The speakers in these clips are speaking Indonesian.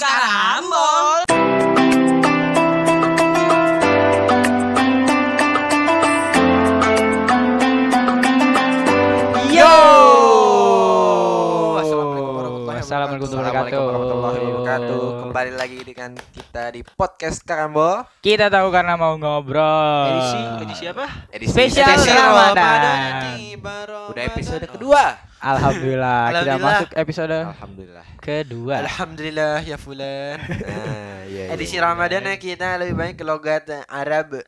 Karambol. Yo. Assalamualaikum warahmatullahi wabarakatuh. Kembali lagi dengan kita di podcast Karambol Kita tahu karena mau ngobrol. Edisi edisi apa? edisi Spesial Ramadan. Udah episode kedua. Alhamdulillah, Alhamdulillah. kita masuk episode Alhamdulillah. kedua. Alhamdulillah ya Fulan. Nah, iya, iya, Edisi iya, Ramadan iya. kita lebih banyak ke logat Arab.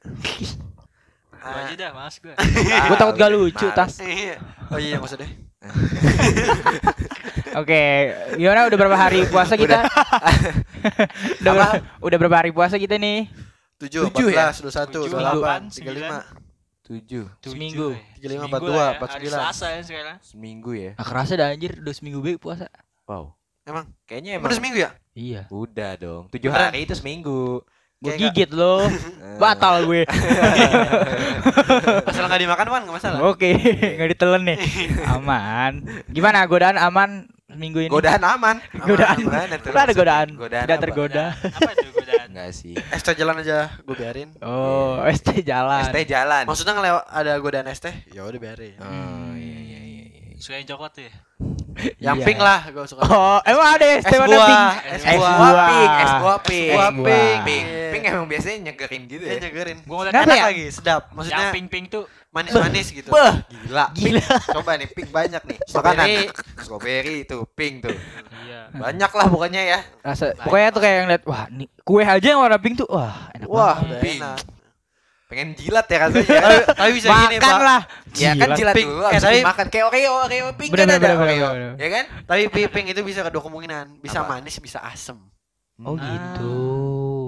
Ah. aja dah, mas gue. Gue takut gak lucu tas. Iya. Oh iya maksudnya. Oke, okay. gimana udah berapa hari puasa kita? udah, udah berapa hari puasa kita nih? tujuh, tujuh ya? 21, 28, 35 Tujuh. Seminggu. Tiga lima empat dua empat sembilan. Seminggu ya. Nah, kerasa dah anjir udah seminggu baik puasa. Wow. Emang? Kayaknya emang. Udah seminggu ya? Iya. Udah dong. Tujuh hari itu seminggu. Gue gigit lo, eh. batal gue. Asal nggak dimakan kan nggak masalah. Oke, nggak ditelen nih, aman. Gimana godaan aman minggu ini? Godaan aman. Godaan. Aman, ada godaan? Godaan Tidak tergoda. Apa itu godaan? Enggak sih. ST jalan aja gue biarin. Oh, ST jalan. ST jalan. Maksudnya ngelewat ada godaan ST, ya udah biarin. Oh iya iya iya. iya. Suka yang coklat ya? Yang Iya. pink lah gue suka. Oh, emang ada ST Es warna buah, pink? es Es buah. pink, es buah pink. Es buah Es buah. pink. Pink. Iya. Pink emang biasanya nyegerin gitu Dia ya. nyegerin. Gua ngeliat Enak ya? lagi, sedap. yang Maksudnya pink-pink tuh manis-manis gitu. Gila. Gila. Pink. Coba nih pink banyak nih. Strawberry. Makanan. Strawberry itu pink tuh. iya. Banyak lah pokoknya ya. Rasa pokoknya tuh kayak ngeliat wah nih kue aja yang warna pink tuh wah enak Wah, pink. enak. Pengen jilat ya rasanya. Tapi, tapi bisa gini, Makan Pak. lah. Ya kan jilat Pink. dulu Eh, habis tapi- dimakan kayak Oreo, Oreo pink Bener, kan bener, ada bener, Oreo. bener, bener. Ya kan? Tapi pink itu bisa kedua kemungkinan. Bisa Apa? manis, bisa asem. Oh gitu.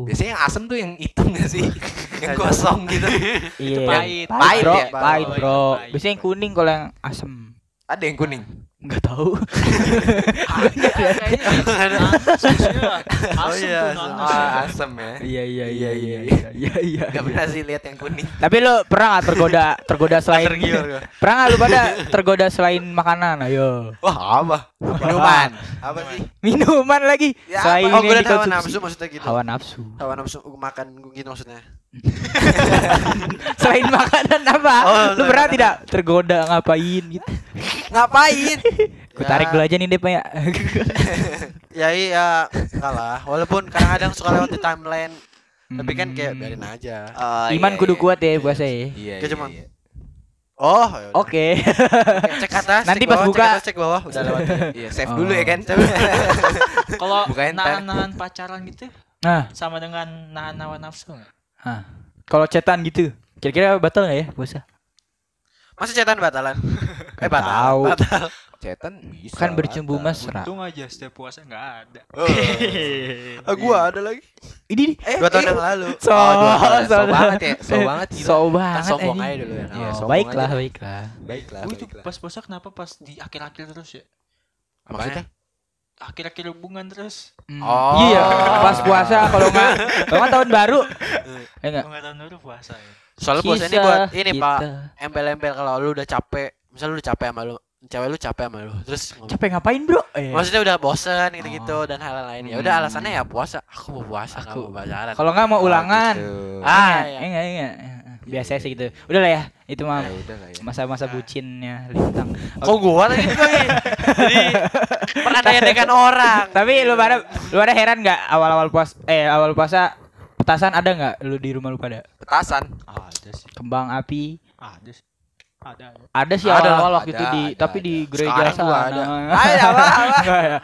Biasanya yang asem tuh yang hitam gak sih? yang gosong gitu. Iya. pahit. Pahit, bro. Pahit ya? Pahit, Oh, bro. pahit. Biasanya yang kuning kalau yang asem. Ada yang kuning. Enggak tahu. Susunya Oh, iya, nanas. Ah, asem ya. Iya iya Iya, iya iya, iya iya iya. Gak pernah sih lihat yang kuning. Tapi lu pernah gak tergoda tergoda selain. Pernah gak lu pada tergoda selain makanan? Ayo. Wah, apa? Minuman. Apa sih? Minuman lagi. Ya, selain Oh, gue hawa nafsu maksudnya gitu. Hawa nafsu. Hawa nafsu makan gitu maksudnya. Selain makanan apa? Oh, lu pernah tidak tergoda ngapain gitu? Ngapain? Gue tarik dulu aja nih Dep ya. Ya iya, enggak lah. Walaupun kadang-kadang suka lewat di timeline, tapi kan kayak Hmm. biarin aja. Oh, Iman iya, kudu iya. kuat ya puasa ya. Iya, Kayak iya, cuman- iya. Oh, ya. Oke. Cek atas, Nanti cek pas bawah, buka. cek atas, cek bawah, udah lewat. Iya, save Oh. dulu ya kan. Kalau nahan-nahan pacaran gitu Nah, sama dengan nahan hawa nafsu nggak? Ah. kalau cetan gitu, kira-kira batal nggak ya puasa? Masih cetan batalan. Eh batal. tahu. Batal. Cetan bisa. Kan bercumbu mesra. Untung aja setiap puasa nggak ada. Oh. Ah, gua ada lagi. Ini nih. Eh, Dua tahun eh. yang lalu. So, Oh, dua tahun. So so- banget ya, so banget gila. So banget. Kan sombong aja dulu ya. Iya, Oh, sombong baiklah, aja. baiklah. Baiklah, Gue itu baiklah. pas puasa kenapa pas di akhir-akhir terus ya? Maksudnya? Akhir-akhir hubungan terus. Hmm. Oh. Iya, pas puasa kalau nggak kalau nggak tahun baru. Eh enggak. Gue nggak tahu dulu puasa ya. Soalnya puasa ini buat ini, kita. Pak. Embel-embel kalau lu udah capek, misal lu udah capek sama lu, cewek lu capek sama lu, terus ngomong, Capek ngapain, Bro? Eh. maksudnya udah bosen gitu-gitu Oh. dan hal lain. Ya udah Hmm. alasannya ya puasa. Aku mau puasa, aku mau pacaran. Kalau nggak mau ulangan. gitu. Ah, Enggak, iya. enggak, enggak. Biasa sih gitu. Udah lah ya, itu mah Ya udah ya. masa-masa bucinnya Lintang. Kok gua lagi nih? Jadi perandaian dengan orang. Tapi lu pada lu pada heran nggak awal-awal puas eh awal puasa petasan ada nggak lu di rumah lu pada? Petasan. Ada sih. Kembang api. Ada sih. Ada. ada. Ada sih Ada, awal-awal waktu ada, itu di ada, tapi ada. di gereja Sekarang sana. ada. Ada, apa, apa? Ya.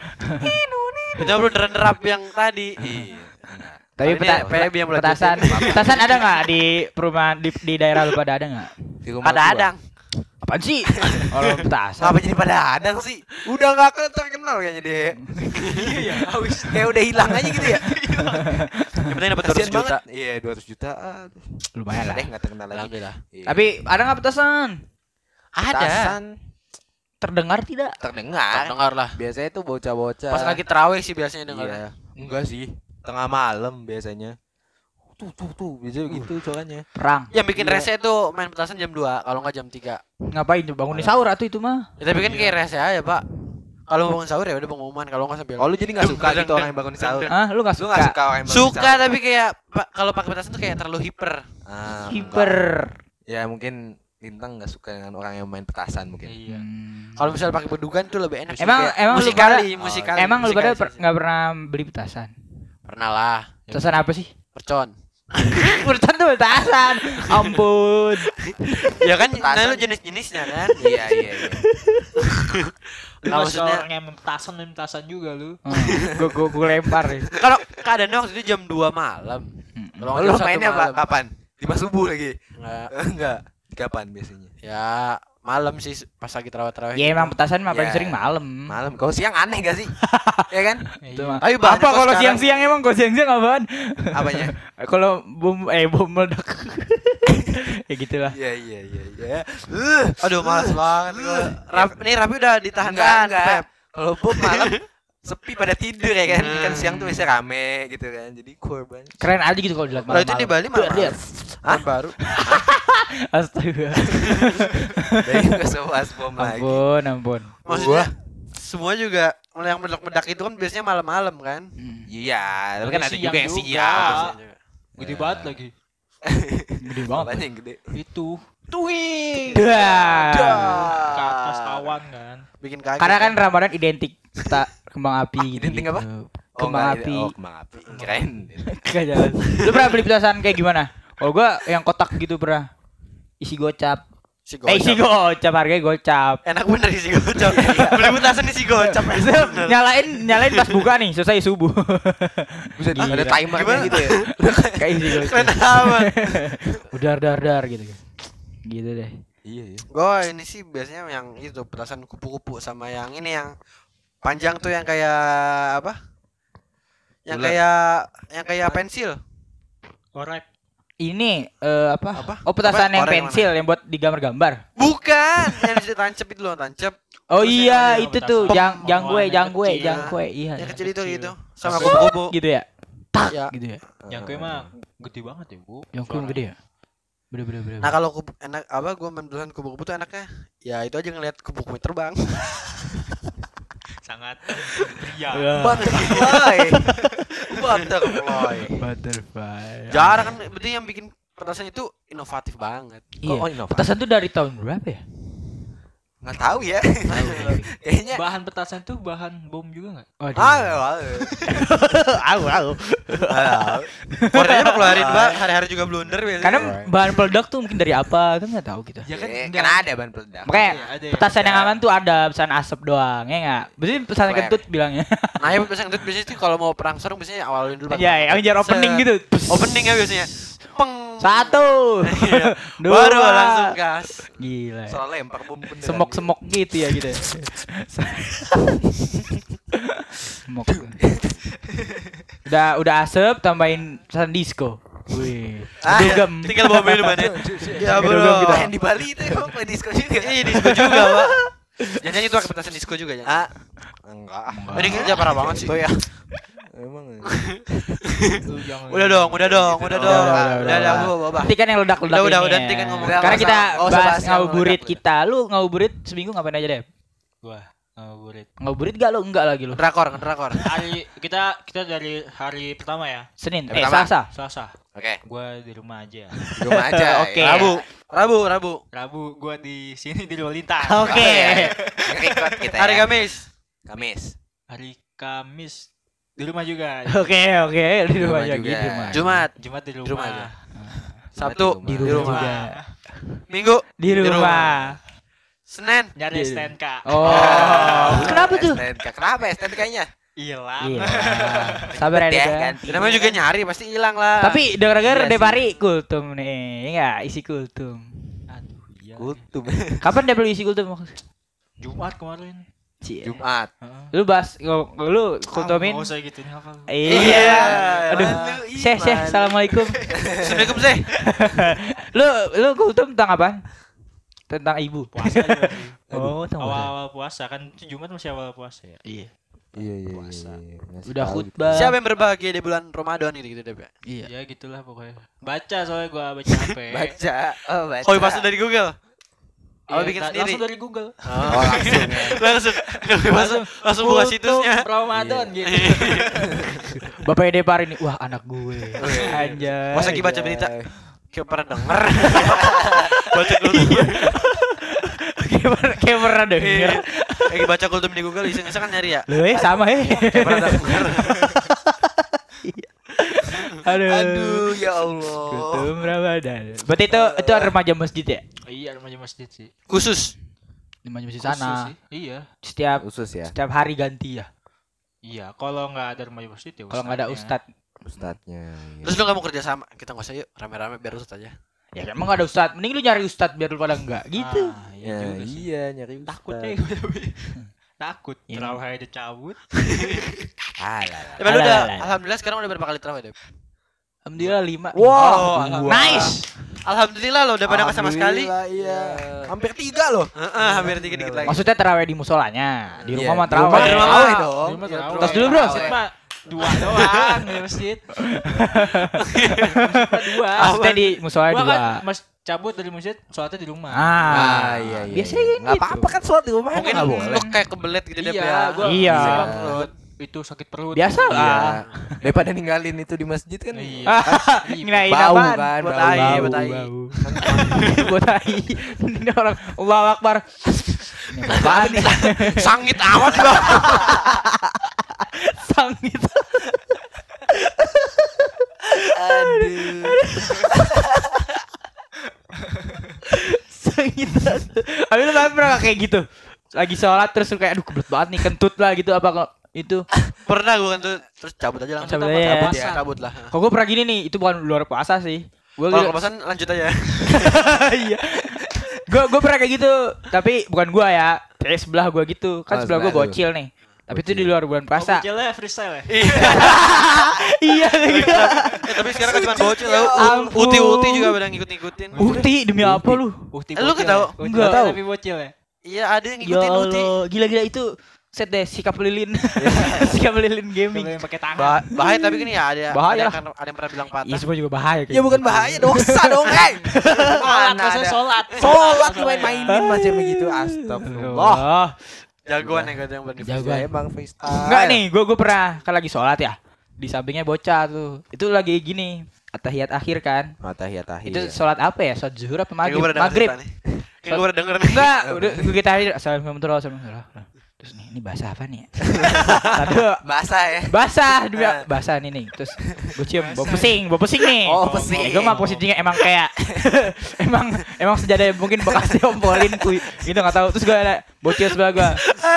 Itu belum derap yang tadi. Iya. Tapi Tapi peta, yang mulai petasan petasan ada nggak di perumahan di, di daerah lu pada ada nggak? Ada adang. Apaan sih? Kalau petasan. Ngapa jadi pada adang sih? Udah gak terkenal kayaknya deh. Iya, habis. Kayak udah hilang aja gitu ya. Yang penting dapat Kasian 200 juta. banget. Iya, 200 juta. Lumayan lah. Eh, gak terkenal lagi. Alhamdulillah. Iya. Tapi ada nggak petasan? Ada. Petasan Terdengar tidak? terdengar. Dengar lah. Biasanya tuh bocah-bocah. Pas lagi terawih sih biasanya dengar. Iya. Enggak sih. Tengah malam biasanya. Tuh tuh tuh, biasanya gitu soalnya. Perang. Yang bikin Iya. rese tuh main petasan jam 2 kalau nggak jam 3. Ngapain tuh bangunin sahur atau itu mah? Ya, tapi kan kayak rese aja, Pak. Kalau bangun sahur ya udah pengumuman kalau nggak sambil. Oh lu jadi nggak suka gitu orang yang bangun sahur? Ah, lu gak Lu suka? nggak suka orang yang bangun Suka sahur? tapi kayak kalau pakai petasan tuh kayak terlalu hiper. Ah, Hiper. Ya mungkin Lintang nggak suka dengan orang yang main petasan mungkin. Iya. Hmm. Kalau misalnya pakai bedugan tuh lebih enak. sih, Emang kayak emang lu musikali, pada musikali. emang lu pada musikali per- sih. nggak pernah beli petasan? pernah lah. Petasan apa sih? Percon. Petasan tuh petasan. Ampun. ya kan Petasan. nah lu jenis-jenisnya kan. Iya iya iya. Lu Nah, masih maksudnya- orang yang petasan main petasan juga lu. Gue gue gue lempar ya. Kalau keadaannya waktu itu jam 2 malam. Kalau Oh, lu mainnya apa? malam. Kapan? Lima subuh lagi? Enggak. Enggak. Kapan biasanya? Ya malam sih pas lagi terawih-terawih. Ya gitu. emang petasan mah paling Ya. sering malam. Malam. Kalau siang aneh gak sih? ya kan? Itu mah. Tapi Apa kalau sekarang. siang-siang emang kalau siang-siang apaan? Apanya? Kalau bom eh bom meledak. ya gitulah. Iya iya iya iya. Aduh malas banget gua. Rap, nih Rapi udah ditahan kan. Kalau bom malam sepi pada tidur ya kan. Kan siang tuh biasanya rame gitu kan. Jadi korban. Keren aja gitu kalau dilihat Kalau itu di Bali malam. Dia- Tahun baru. Astaga. Dari ke sewas bom lagi. ampun, ampun. Maksudnya semua juga yang meledak-meledak itu kan biasanya malam-malam kan. Hmm. Iya, tapi kan ada Siang juga yang juga. siang. Gede banget lagi. Gede banget. Apanya yang gede? Itu. Tuing. Dah. Ke atas awan kan. Bikin kaget. Karena kan Ramadan identik kembang api gitu. Identik apa? Kembang enggak, api. Oh, kembang api. Keren. Gak jalan. Lu pernah beli petasan kayak gimana? Kalau gua yang kotak gitu pernah. Isi gocap. si Eh isi gocap harganya gocap. Enak bener isi gocap. Beli petasan isi gocap. Nyalain nyalain pas buka nih selesai subuh. Bisa Gila. ada Gimana? gitu ya. Kayak isi Keren gocap. amat. Udar dar dar gitu. Gitu deh. Iya iya. Gue ini sih biasanya yang itu petasan kupu-kupu sama yang ini yang panjang tuh yang kayak apa? Yang Bulat. kayak yang kayak pensil. Korek. Ini eh, apa? Apa? Oh petasan Apa? yang Orang yang pensil yang buat digambar-gambar. Bukan, yang bisa tancap itu loh, tancap. Oh Terus iya itu petasan tuh jang jang gue yang jang gue jang gue iya. Yang kecil itu gitu. Sama kupu-kupu. Gitu ya. Ya. Gitu ya. Yang gue mah gede banget ya, Bu. Yang gue gede ya. Bener bener bener. Nah kalau kupu, enak apa gue main kupu-kupu tuh enaknya ya itu aja ngeliat kupu-kupu terbang. Sangat pria. Iya. Butterfly. Butterfly. Butterfly. Jarang kan berarti yang bikin petasan itu inovatif banget. Iya. Oh, inovatif. Petasan tuh dari tahun berapa ya? Nggak tahu ya. Kayaknya Bahan petasan tuh bahan bom juga nggak? Oh, Ah, Aku aku. Warnanya mah keluarin mbak hari-hari juga blunder biasanya. Karena bahan peledak tuh mungkin dari apa kan nggak tahu kita. Ya kan enggak. kan ada ban peledak. Makanya Iya, ada ya. petasan yang aman tuh ada pesan asap doang ya nggak? Berarti pesan Swag. kentut bilangnya. Nah ya petasan itu biasanya kalau mau perang sarung biasanya awalin dulu. Iya, yang jar opening gitu. Opening ya biasanya. Satu. Iya. Dua. Baru langsung gas. Gila. Soal lempar bom beneran. Semok-semok gitu ya gitu. ya. Semok. udah udah asap tambahin pesan disco. Wih. Ah, Dugem. Tinggal bawa minum banget. Ya Dugem bro. Yang di Bali itu emang play disco juga. Iya disco juga pak. Jangan itu petasan disco juga jangan. Ah, enggak. Ini kerja parah banget sih. Itu ya. Emang. Jangan- Udah dong, udah dong, udah Udah, dong. udah, udah, Udah, udah, udah. gua bawa. Hentikan yang ledak-ledak Udah, udah, udah, ya. hentikan ngomong. Karena kita Oh, bahas meledak. kita. Lu ngabuburit seminggu ngapain aja deh? Gua ngabuburit. Ngabuburit gak lu? Enggak lagi lu. Drakor, drakor. Hari kita kita dari hari pertama ya. Senin, eh. Selasa. Selasa. Oke, Gua di rumah aja. di rumah aja. Oke. ya. Rabu, Rabu, Rabu. Rabu gua di sini di Lolita. Oke. Record kita Hari ya. Kamis. Kamis. Hari Kamis di rumah juga. Oke, oke, di rumah Rumah juga. di rumah. Jumat, Jumat di Di rumah. rumah aja. Sabtu Di di rumah rumah. juga. Minggu Di rumah. Senin Nyari Di- STNK. Oh. Kenapa tuh? STNK. Kenapa STNK kayaknya? Iya lah. Iya. Sabar ya, Ya, ya. namanya juga nyari pasti hilang lah. Tapi dengar-dengar Iya. Depari kultum nih, ya nggak? Isi kultum. Aduh, iya. Kultum. Kapan dia beli isi kultum? Jumat kemarin. Cie. Jumat. Lu bahas, lu. Ah, Mau saya gituin apa? lu? Iya. Aduh. Syekh, malu. assalamualaikum. Assalamualaikum sih. lu lu kultum tentang apa? Tentang ibu. Puasa. Oh, tentang puasa. Awal-awal puasa kan Jumat masih awal puasa ya. Iya. Iya iya Puasa. iya. Ngasih Udah tahu gitu. khutbah. Siapa yang berbahagia di bulan Ramadan gitu gitu deh. Pak? Iya. Ya gitulah pokoknya. Baca soalnya gua baca HP. Baca. Oh, baca. Koi pas dari Google. Oh, Iya, bikin sendiri. Langsung dari Google. Oh, langsung. langsung langsung langsung buka situsnya. Ramadan gitu. Bapak Ede Par ini, wah anak gue. Anjay. Pas lagi baca berita, kayak pernah denger. baca kultum, kayak pernah, kayak pernah denger. Iya. lagi baca kultum di Google, iseng-iseng kan nyari ya. Loh, eh sama eh. Kayak pernah denger. Aduh. Aduh, ya Allah. Kultum Ramadan. Berarti itu itu remaja masjid ya? Iya, remaja masjid sih. Khusus. Remaja masjid Khusus sana. sih. Iya. Setiap Khusus ya setiap hari ganti ya. Iya, kalau nggak ada remaja masjid ya Kalau nggak ada ustad. ustadznya. iya. Terus lu gak mau kerja sama? Kita nggak usah yuk, rame-rame biar usut aja. Ya emang nggak ada ustad. Mending lu nyari ustad biar lu pada enggak gitu. Ah, Ya, iya juga sih. iya nyari Takut ustad. ya tapi. Takut. Iya. Terawih aja cabut. Lu Alah, udah, alhamdulillah sekarang udah berapa kali terawih deh? Alhamdulillah lima. Wow, Oh, nice. Alhamdulillah lo udah pada sama sekali. Alhamdulillah, Iya. Hampir tiga loh. Heeh, hampir dikit-dikit lagi. Maksudnya terawih di musolanya, di Iya, rumah mah di rumah terawih. di rumah terawih mah. dong. Di rumah Iya, terawih. Tos dulu, bro. Mah dua doang di masjid. Mah dua. Maksudnya di musola Gua dua. kan mas cabut dari masjid, sholatnya di rumah. Ah, Ah, iya, iya. Biasanya kan gitu. apa-apa kan sholat di rumah Mungkin lu kayak kebelet gitu deh iya, ya. gua Iya. Itu sakit perut. Biasa Iya. lah. Daripada ninggalin itu di masjid kan. Iya. Nginain Bau apaan? kan, Buat bau. Bau, buat tai. bau. Buat tai. Ini orang Allahu Akbar. Apaan nih? Sangit amat gua. Sang itu. Aduh. Sang itu. Tapi lu pernah kayak gitu? Lagi sholat terus kayak aduh kebelet banget nih kentut lah gitu apa kok itu Pernah gua kan tuh terus cabut aja langsung. Cabut ya. cabut ya, cabut lah. kok gue pernah gini nih itu bukan luar puasa sih gue Kalau kelepasan lanjut aja. iya gue gue pernah kayak gitu tapi bukan gue ya kayak sebelah gue gitu kan Oh, sebelah gue bocil nih tapi itu di luar bulan puasa Oh, kecilnya freestyle ya? iya gitu. Eh tapi sekarang kan cuma bocil tau. ampun. Uti-uti juga pada ngikut-ngikutin. Ukti demi apa lu Uhti Eh, lu bocil nggak tahu? ya? Tahu. Tapi bocil ya? Iya ada yang ya ngikutin Uti. Gila-gila itu set deh sikap lilin sikap lilin gaming pakai tangan. Bah- bahaya tapi gini ya ada Bahaya ada lah. kan- ada yang pernah bilang patah. Iya semua juga bahaya kayak Ya bukan gitu. bahaya dosa dong, eh. Sholat, Mana maksudnya ada. sholat. Sholat main-mainin macam begitu. Astagfirullah. Jagoan yang ada yang berani. Jagoan. Ya emang freestyle. Enggak nih, gue gue pernah kan lagi sholat ya. Di sampingnya bocah tuh. Itu lagi gini, atahiyat akhir kan. Matahiyat tahiyat. Itu sholat apa ya? Sholat zuhur apa maghrib? Maghrib. Kayak gue pernah denger nih. Enggak, udah gue kita tahiyat. Assalamualaikum warahmatullahi wabarakatuh. Terus nih, ini bahasa apa nih? ya? Satu, Basah ya. basah dua basah nih nih. Terus gue cium, bau pusing, bau pusing nih. Oh, pusing. gue mah posisinya emang kayak emang emang sejadah mungkin bekas diompolin kuy gitu nggak tahu terus gue ada bocil sebelah gue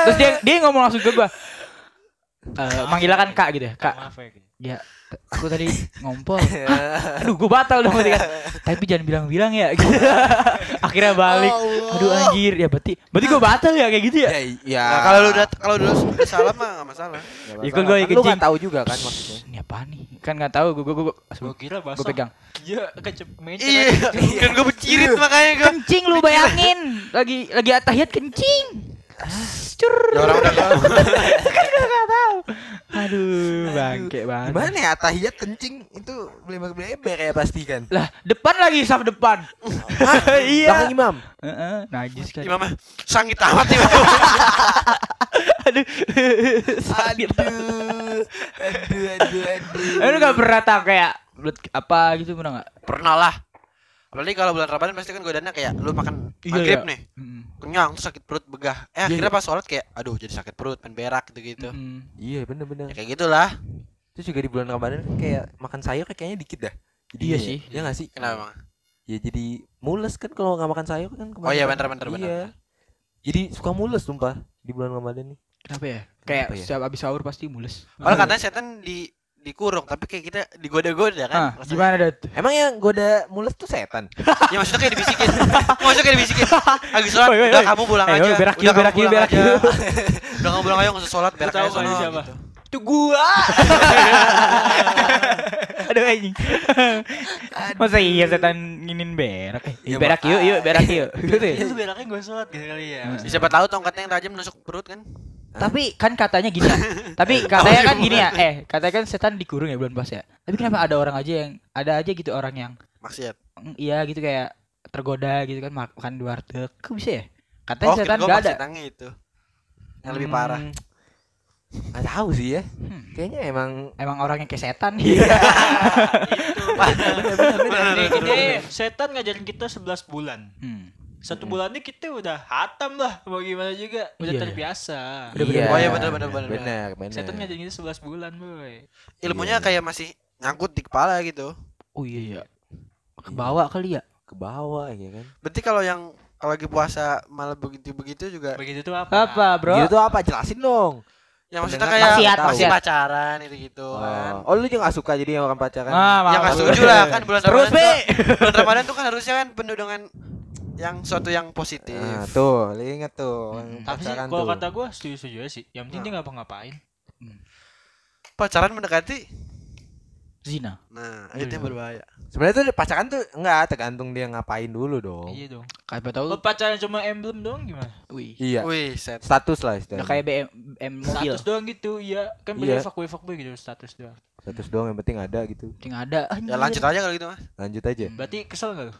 terus dia dia ngomong langsung ke gue eh manggilakan kak gitu ya kak Maaf ya. gitu. ya aku tadi ngompol aduh gue batal dong berarti kan tapi jangan bilang-bilang ya gitu. akhirnya balik aduh anjir ya berarti berarti gue batal ya kayak gitu ya Ya, ya. Nah, kalau lu udah kalau dulu udah salah mah enggak masalah. Nggak Ya, kan masalah. gua Kan ikut Lu nggak tahu juga kan maksudnya. ini apa nih kan nggak tahu gue gue gue Gua kira basah. gue pegang Iya, kecep meja. Iya, kan gue bercirit makanya gue. kencing lu bayangin lagi lagi atahiyat kencing cur Ya orang udah nggak tahu aduh bangke banget Gimana ya tahiyat kencing itu bleber-bleber ya pasti kan. lah depan lagi saf depan Belakang iya imam. Heeh, najis kan Imam sangit amat nih. aduh sakit Aduh. Aduh, aduh, aduh. Lu gak pernah tahu kayak apa gitu pernah nggak Pernah lah. Apalagi kalau bulan Ramadan pasti kan godaannya kayak lu makan Iya, maghrib iya. nih. Mm, Kenyang terus sakit perut begah. Eh Iya, akhirnya iya. pas sholat kayak aduh jadi sakit perut, pengen berak gitu-gitu. mm. Iya bener-bener. Ya kayak gitulah. Itu juga di bulan Ramadan kan kayak makan sayur kayaknya dikit dah. Jadi Iya ya- sih. Iya nggak sih? Kenapa emang? Ya jadi mules kan kalau nggak makan sayur kan. Oh iya kebanyakan. bener bener bener. Iya. Jadi suka mules sumpah di bulan Ramadan nih. kenapa ya kayak Kenapa ya? setiap abis sahur pasti mules Kalau katanya setan di dikurung tapi kayak kita digoda-goda kan. ah gimana dat Emang yang goda mules tuh setan. Ya maksudnya kayak dibisikin. maksudnya kayak dibisikin. Lagi sholat, Woi, woi, udah woi. kamu pulang aja. woi, berak udah yuk, kamu berak pulang berak aja. udah kamu pulang aja nggak usah sholat, berak aja ini sono, siapa? gitu. itu gua aduh anjing masa iya setan nginin berak eh Ya, berak yuk yuk berak yuk gitu ya Itu beraknya gue sholat gitu kali ya. Ya, Siapa tahu tongkatnya yang tajam nusuk perut kan? Tapi kan katanya gini ya tapi katanya kan gini ya eh katanya kan setan dikurung ya bulan puasa ya tapi kenapa ada orang aja yang ada aja gitu orang yang Maksiat. mm, iya gitu kayak tergoda gitu kan mak- makan di warteg. Kok bisa ya? Katanya Oh, setan gak ada. setannya itu. Yang lebih parah. Hmm, Nggak tahu sih ya. Hmm. Kayaknya emang Emang orangnya kayak setan. Nih, gini, setan ngajarin kita 11 bulan. Hmm. Satu bulan ini kita udah hatam lah, mau gimana juga, udah Iya. terbiasa. Bener-bener. Oh iya, bener, bener, bener, bener, bener. Setan ngajarin kita 11 bulan, boy. Ilmunya Iya. kayak masih nyangkut di kepala gitu. Oh iya iya. Kebawa kali ya? ke bawah ya kan. Berarti kalau yang kalau lagi puasa malah begitu-begitu juga Begitu tuh apa? Apa, Bro? Gitu tuh apa? Jelasin dong. yang maksudnya kayak maksiat, masih maksiat. pacaran itu gitu kan. Oh, oh lu juga gak suka jadi orang pacaran? Ah, yang nggak maaf. setuju lah kan bulan Terus, Ramadan tuh, bulan Ramadan tuh kan harusnya kan penuh dengan yang suatu yang positif. Nah, tuh, inget tuh. orang Tapi sih kalau kata gua setuju-setuju aja sih. Yang penting dia ngapa-ngapain. Pacaran mendekati. Zina. Nah, itu yang berbahaya. Sebenarnya tuh pacaran tuh enggak tergantung dia ngapain dulu dong. Iya dong. Kayak tahu. Kalau pacaran cuma emblem doang gimana? Wih. Iya. Wih, set. Status lah istilahnya. kayak BM, BM mobil. Status doang gitu, iya. Kan Iya. beli fuckboy fuckboy gitu status doang. Status doang yang penting ada gitu. Yang ada. Ya lanjut aja kalau gitu, Mas. Lanjut aja. Berarti kesel gak lu?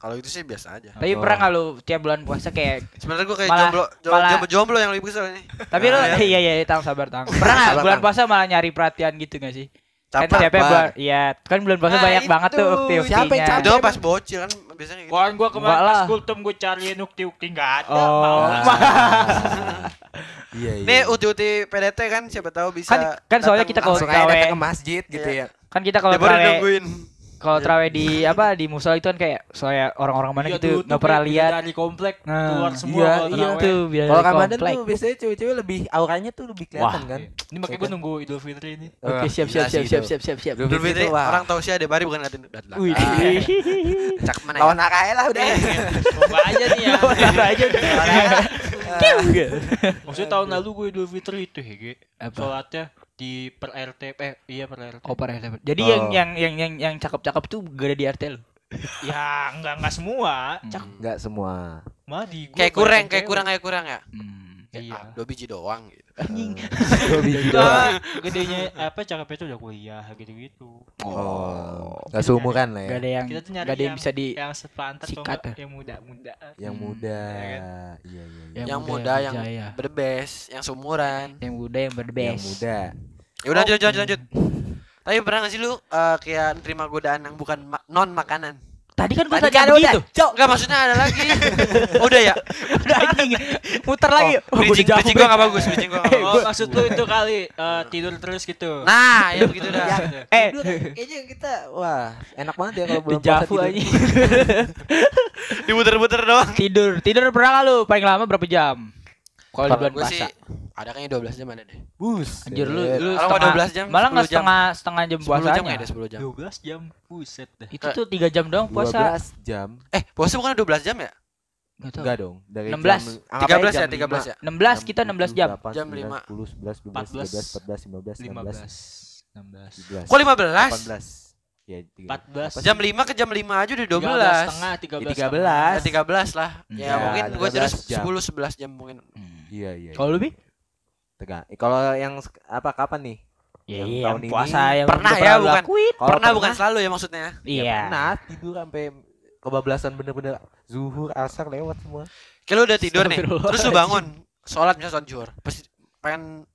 Kalau itu sih biasa aja. Tapi Oh. pernah nggak lu tiap bulan puasa kayak Sebenarnya gua kayak Malah- jomblo, jo- malah- jomblo, jomblo yang lebih kesel ini. tapi lu Nah, ya. iya iya iya, tang sabar tang. Pernah nggak bulan Tang. puasa malah nyari perhatian gitu gak sih? Kan Caper. tiapnya bulan iya, kan bulan puasa Nah, banyak banget tuh itu. ukti-uktinya. Siapa yang capek? Itu pas bocil kan biasanya gitu. Kawan gua kemarin pas kultum gua cariin ukti-ukti enggak ada. Oh. Mau. Iya, iya. Nih uti-uti PDT kan siapa tahu bisa Kan- kan soalnya kita kalau datang ke masjid gitu Iya. ya. Kan kita kalau Ya, nungguin. Kalau trawe di apa di musola itu kan kayak soalnya orang-orang mana Iya, gitu tuh nggak pernah lihat. Dari komplek Nah, keluar semua iya, kalau iya. terawih. Itu biar Kalau Ramadan komplek. tuh biasanya cewek-cewek lebih auranya tuh lebih kelihatan kan. Ini makanya gua nunggu Idul Fitri ini. Oke, siap siap sih siap siap itu. siap siap siap. Idul Idul Fitri orang tahu sih ada bari bukan ngatin dat belakang. Wih. Cakep mana ya? Lawan AKL lah udah. Coba aja nih ya. aja. Maksudnya tahun lalu gue Idul Fitri itu Hege. Apa? Sholatnya di per RT eh iya per RT. Oh, parah, parah. Jadi Oh. yang yang yang yang yang cakep-cakep tuh gak ada di RT lu. Ya enggak enggak semua. Cak Enggak semua. mah di gua Kayak kurang, kayak kurang, kayak kurang ya. Hmm. Iya. Ah, dua biji doang gitu. Anjing. Dua biji doang. Enggak, gedenya apa cakepnya tuh udah kuliah gitu-gitu. Oh, enggak seumuran lah ya. Gak ada yang Kita tuh nyari gak ada yang yang- bisa di Yang sepantar Sikat enggak, ya? yang muda-muda. Yang Hmm. muda. Iya kan? Iya, iya, iya. Yang Yang muda, muda, yang berbest, yang seumuran. yang muda yang berbest. Yang muda. Ya udah lanjut, lanjut, lanjut. Tapi pernah gak sih lu eh, kayak nerima godaan yang bukan ma- non makanan? Tadi kan gua Tadi kan udah. begitu. Cok, enggak maksudnya ada lagi. Oh, udah ya. Udah anjing. Muter lagi. Oh, gua Bridging, dijawab, bridging gua enggak bagus, bridging gua Oh, bagus. maksud lu itu kali eh, tidur terus gitu. Nah, ya begitu dah. Eh, Dulu kayaknya kita wah, enak banget ya kalau bulan puasa tidur. anjing. Dimuter-muter doang. Tidur, tidur pernah nggak lu? Paling lama berapa jam? Kalau di bulan sih puasa. Ada kayaknya 12 jam ada deh. Bus. Anjir lu lu Kalau setengah 12 jam, malah nggak 10 jam. setengah setengah jam 10 jam puasanya. ada 10 jam. 12 jam. Buset dah. Itu tuh 3 jam doang puasa. 12 jam. Eh, puasa bukan 12 jam ya? Nggak tahu. Enggak dong. Dari 16. jam, anggap aja 13 ya, jam 13 ya. 16 kita 16 jam. Jam lima. 10, 11, 12, 13, 14, 15, 16, 15. 16. 17. Kok 15? 18. Ya, tiga- 14. Jam 5 ke jam 5 aja udah 12. 13 setengah, 13 Ya, setengah. 13. Ya, 13 lah. Ya, Ya, mungkin gue 13 terus jam. 10 11 jam mungkin. Hmm. Iya, iya. Kalau lu bi? Tegang. Eh, kalau yang apa kapan nih? Ya, Yang iya, tahun yang ini puasa yang pernah ya, bukan- lakuin. Kalau pernah bukan selalu ya maksudnya. Ya, Iya. pernah tidur sampai kebablasan bener-bener zuhur asar lewat semua. Kayak lu udah tidur nih. Terus lu bangun, sholat misalnya sholat zuhur. Pasti pengen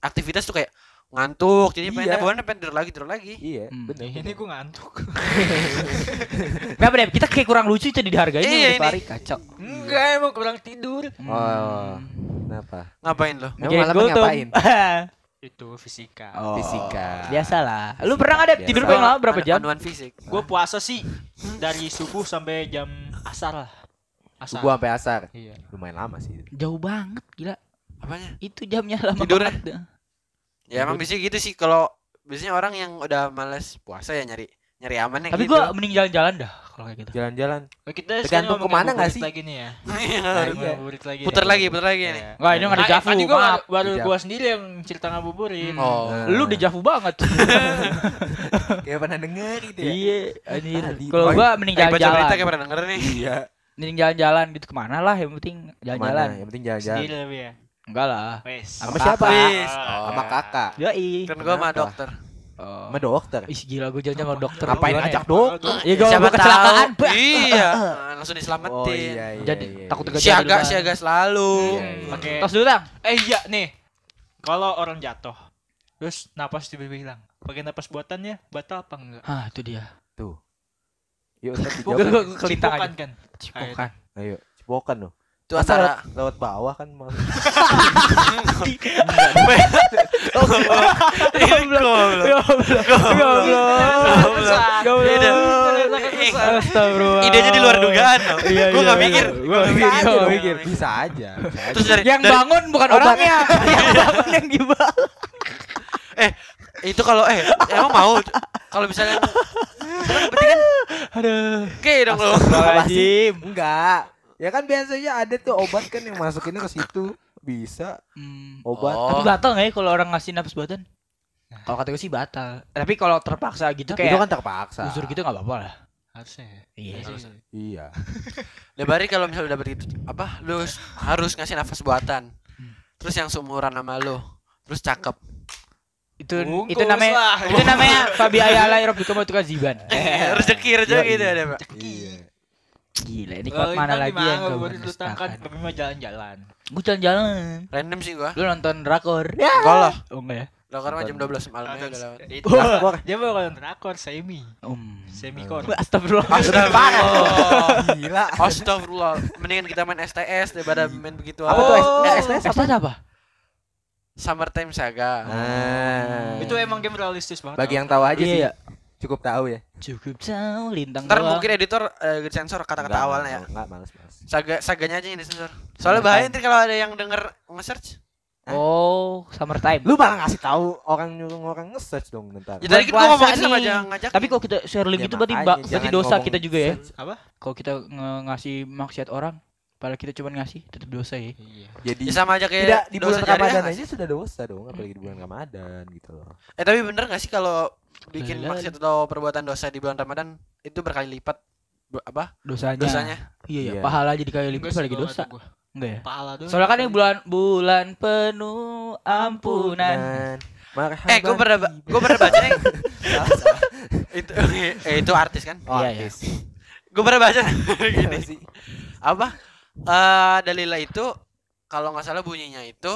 aktivitas tuh kayak ngantuk, jadi pengen Iya. bangun pengen tidur lagi, tidur lagi. Iya, Hmm. bener. Ini gue ngantuk. Kenapa deh? Kita kayak kurang lucu itu dihargain Iya, ini. Kacau. Enggak, emang kurang tidur. Oh, kenapa? Ngapain Mikirin malamnya Gultom. ngapain? Itu fisika. Oh, Fisika. Biasalah. Lu pernah nggak Biasa. tidur paling lama berapa jam? Anuan fisik. Gue puasa sih dari subuh sampai jam asar lah. Asar. Subuh sampai asar. Iya. Lumayan lama sih. Jauh banget gila. Apanya? Itu jamnya lama Tidurnya? banget. Ya emang biasanya gitu sih kalau biasanya orang yang udah males puasa ya nyari nyari aman yang Tapi gitu. gua mending jalan-jalan dah kalau kayak gitu. Jalan-jalan. Oh, kita Tergantung ke mana nggak sih? lagi nih ya. Nah, iya. ngabuburit lagi. puter nih. lagi, puter lagi nih. Iya. Enggak, ini nggak ada Ah, jafu. Tadi gua maaf. baru, gua sendiri yang cerita ngabuburit. Hmm. Oh. Nah. Lu udah jafu banget. Kayak pernah denger gitu ya. iya, anjir. Tadi. Kalau gua mending Kayak baca berita jalan-jalan. kayak pernah denger nih. Iya. Mending jalan-jalan gitu ke mana lah yang penting jalan-jalan. Yang penting jalan-jalan. Sendiri lebih ya. Enggak lah. Wes. Sama siapa? Wis. Ah. Sama kakak. Yoi. Kan gua sama Kenapa? dokter. Oh. Sama dokter. Ih gila gue jalan sama dokter. Ngapain ajak ya? dokter? Iya gue Siapa kecelakaan. Iya. Nah, langsung Oh diselamatin. iya iya. Jadi iya, takut iya. gajah di Siaga siaga selalu. Iya, iya. Oke. Tos dulu tang. Eh iya nih. Kalau orang jatuh, terus napas tiba-tiba hilang. Pakai napas buatannya batal apa enggak? Ah itu dia. Tuh. Yuk Gue dijawab. Cipokan kan. Cipokan. Ayo, cipokan loh. Itu antara lewat, lewat bawah kan mal. Astagfirullah. idenya di luar dugaan loh. Iya, Gue iya, iya. mikir. Gua Bisa mikir. Bisa aja. Terus dari Yang bangun bukan orangnya, yang bangun yang gibah. eh itu kalau eh emang mau kalau misalnya berarti kan Aduh. oke dong lo. Enggak. Ya kan biasanya ada tuh obat kan yang masukinnya ke situ. Bisa Hmm. obat. Oh. Tapi batal nggak ya kalau orang ngasih nafas buatan? Kalau kata gue sih batal. Tapi kalau terpaksa gitu Itu kayak kan terpaksa. uzur gitu nggak apa-apa lah. Harusnya. ya. Iya. Harusnya. Iya. Lebari kalau misalnya udah begitu apa lu harus ngasih nafas buatan. Terus yang seumuran sama lu. Terus cakep. Itu Bungkus itu namanya lah. itu namanya Fabi Ayala Kamu tuh ziban. rezeki rezeki gitu ada, Pak. Iya. Gila, ini kuat mana Intan lagi yang kau Gua ditutupkan, berdustakan? tapi mah jalan-jalan. Gue jalan-jalan. Random sih gua. Lu nonton drakor? Ya. Enggak lah. Oh enggak ya? Dokter mah jam 12 malamnya Nonton- udah lewat. Itu Drakor. dia baru nonton drakor semi, Um. semi core. Astagfirullah. Astagfirullah. Gila. Astagfirullah. Mendingan kita main STS daripada main begitu Apa tuh STS? STS apa? Summertime Saga. Nah. Itu emang game realistis banget. bagi yang tahu aja sih. Cukup tahu ya. Cukup tahu lintang Ntar doang. mungkin editor eh, sensor kata-kata awalnya ya. enggak, Enggak, males, males. Saga saganya aja yang disensor. Soalnya bahaya nanti kalau ada yang denger nge-search. Oh, summertime. Lu malah ngasih tahu orang nyuruh orang nge-search dong ntar. Ya tadi kan ngomongin sama jangan ngajak. Tapi kalau kita share link Ya, itu berarti ba- berarti jangan dosa ngomong kita juga ya. Apa? Kalau kita ngasih maksiat orang, padahal kita cuma ngasih, tetap dosa ya. Iya. Jadi Ya sama aja kayak tidak di dosa bulan Ramadan nggak aja sudah dosa dong, apalagi di bulan Ramadan gitu loh. Eh tapi bener gak sih kalau bikin Lala. maksiat atau perbuatan dosa di bulan Ramadan itu berkali lipat apa Dosanya. dosanya? Iya, iya. Iya. Pahala jadi kali lipat lagi dosa. Enggak ya? Pahala doang. Soalnya kan ini bulan bulan penuh ampunan. Dan marhaban. Eh, gue pernah gue pernah baca nih. itu eh, itu artis kan? Oh, Iya, iya. artis. Gue pernah baca Gini gini. sih. Apa? Eh Dalila itu kalau nggak salah bunyinya itu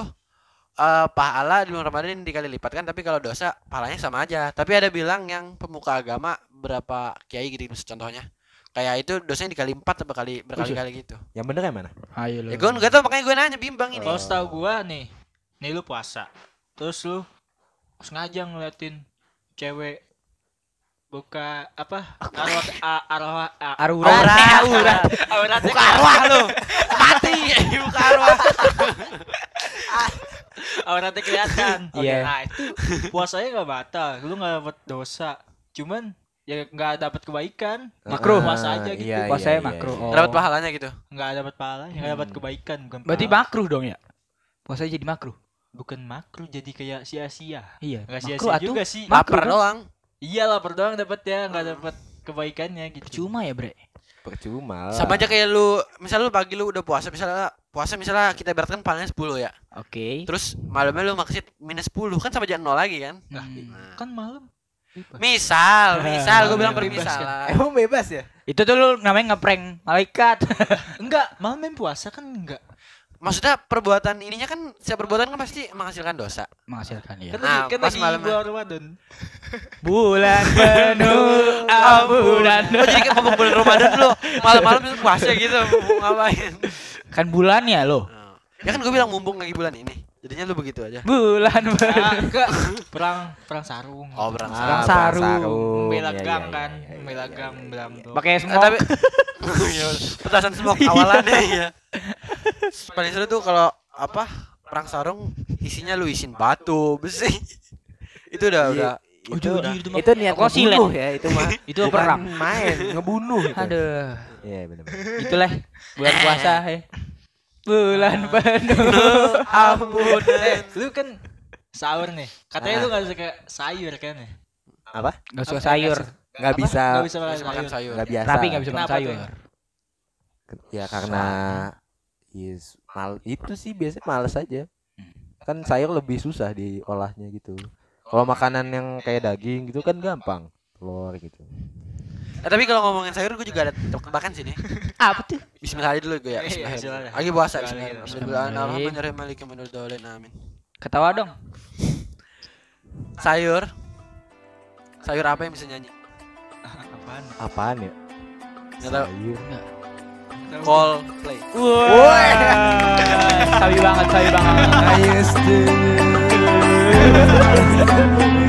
eh pahala di bulan Ramadan dikali lipat kan, tapi kalau dosa pahalanya sama aja. Tapi ada bilang yang pemuka agama berapa kiai gitu contohnya. Kayak itu dosanya dikali empat atau kali berkali-kali gitu. Yang bener yang mana? Ayo Ya gue nggak tahu makanya gue nanya bimbang ini. Kalau setahu gua nih, nih lu puasa. Terus lu sengaja ngeliatin cewek buka apa? Arwah a- arwah a- Arurat. Aurat. Aurat. aurat Buka arwah lu. Mati. Buka arwah. auratnya kelihatan. Oke, Iya. Nah, itu puasanya nggak batal. Lu nggak dapat dosa. Cuman ya nggak dapat kebaikan. Makruh. puasa aja gitu. Iya, Puasanya iya, makruh. iya. Oh. Dapat pahalanya gitu. Nggak dapat pahala, nggak dapat kebaikan. Bukan Berarti makruh dong ya? Puasanya jadi makruh. bukan makruh jadi kayak sia-sia. Iya. Nggak makruh sia-sia atuh. juga sih. Lapar kan? doang. Iya lah, doang dapat ya, nggak dapat kebaikannya gitu. Cuma ya, Bre. Percuma lah. Sama aja kayak lu, misalnya lu pagi lu udah puasa, misalnya puasa misalnya kita ibaratkan pahalanya 10 ya. Oke. Terus malamnya lu maksud minus 10 kan sama aja nol lagi kan? Nah, Hmm. kan malam. Bebas. Misal, misal gue bilang Bebas permisalan. Emang bebas ya? Itu tuh lu namanya ngeprank malaikat. Enggak, malam main puasa kan enggak. Maksudnya perbuatan ininya kan setiap perbuatan kan pasti menghasilkan dosa. Menghasilkan ya. Kan, Nah, kan pas malam- bulan Ramadan. Bulan penuh ampunan. Oh jadi kayak ngomong bulan Ramadan lu malam-malam itu puasa gitu mau ngapain? Kan bulan ya lo. Ya kan gue bilang mumpung lagi bulan ini. Jadinya lu begitu aja. Bulan Ah, penuh. enggak. Perang perang sarung. Oh, berang Ah, Perang perang sarung. membela Iya, gang iya, kan, iya, iya, membela iya, gang, iya. membela tuh. Pakai Eh, smoke. tapi Ya udah, petasan smoke awalannya ya. Paling seru tuh kalau apa perang sarung isinya lu isin batu besi. itu udah Iya. Udah Oh, Itu, jujur, itu itu niat Kok ngebunuh ya itu mah. Itu perang. main, ngebunuh itu. Aduh. Iya benar. Itulah bulan puasa ya. Bulan penuh ampun. Eh, lu kan sahur nih. Katanya Ah. lu enggak suka sayur kan ya? Apa? Gak suka sayur. Nggak Apa? bisa Nggak bisa makan sayur. sayur. nggak biasa. Tapi gak bisa makan sayur. tuh? Ya karena yes, mal itu sih biasanya males aja. Kan sayur lebih susah diolahnya gitu. Kalau makanan yang kayak daging gitu kan gampang. Telur gitu. Eh, tapi kalau ngomongin sayur gue juga ada tebak-tebakan sini. Apa tuh? Bismillah aja dulu gue ya. Iya, Bismillah. Lagi puasa bismillah. Bismillahirrahmanirrahim. Yaumiddin. Amin. Ketawa dong. Sayur. Sayur apa yang bisa nyanyi? Apaan? Apaan ya? Enggak tahu. Sayur. Call play. Wah. Sabi banget, sabi banget. Ayes Yeah.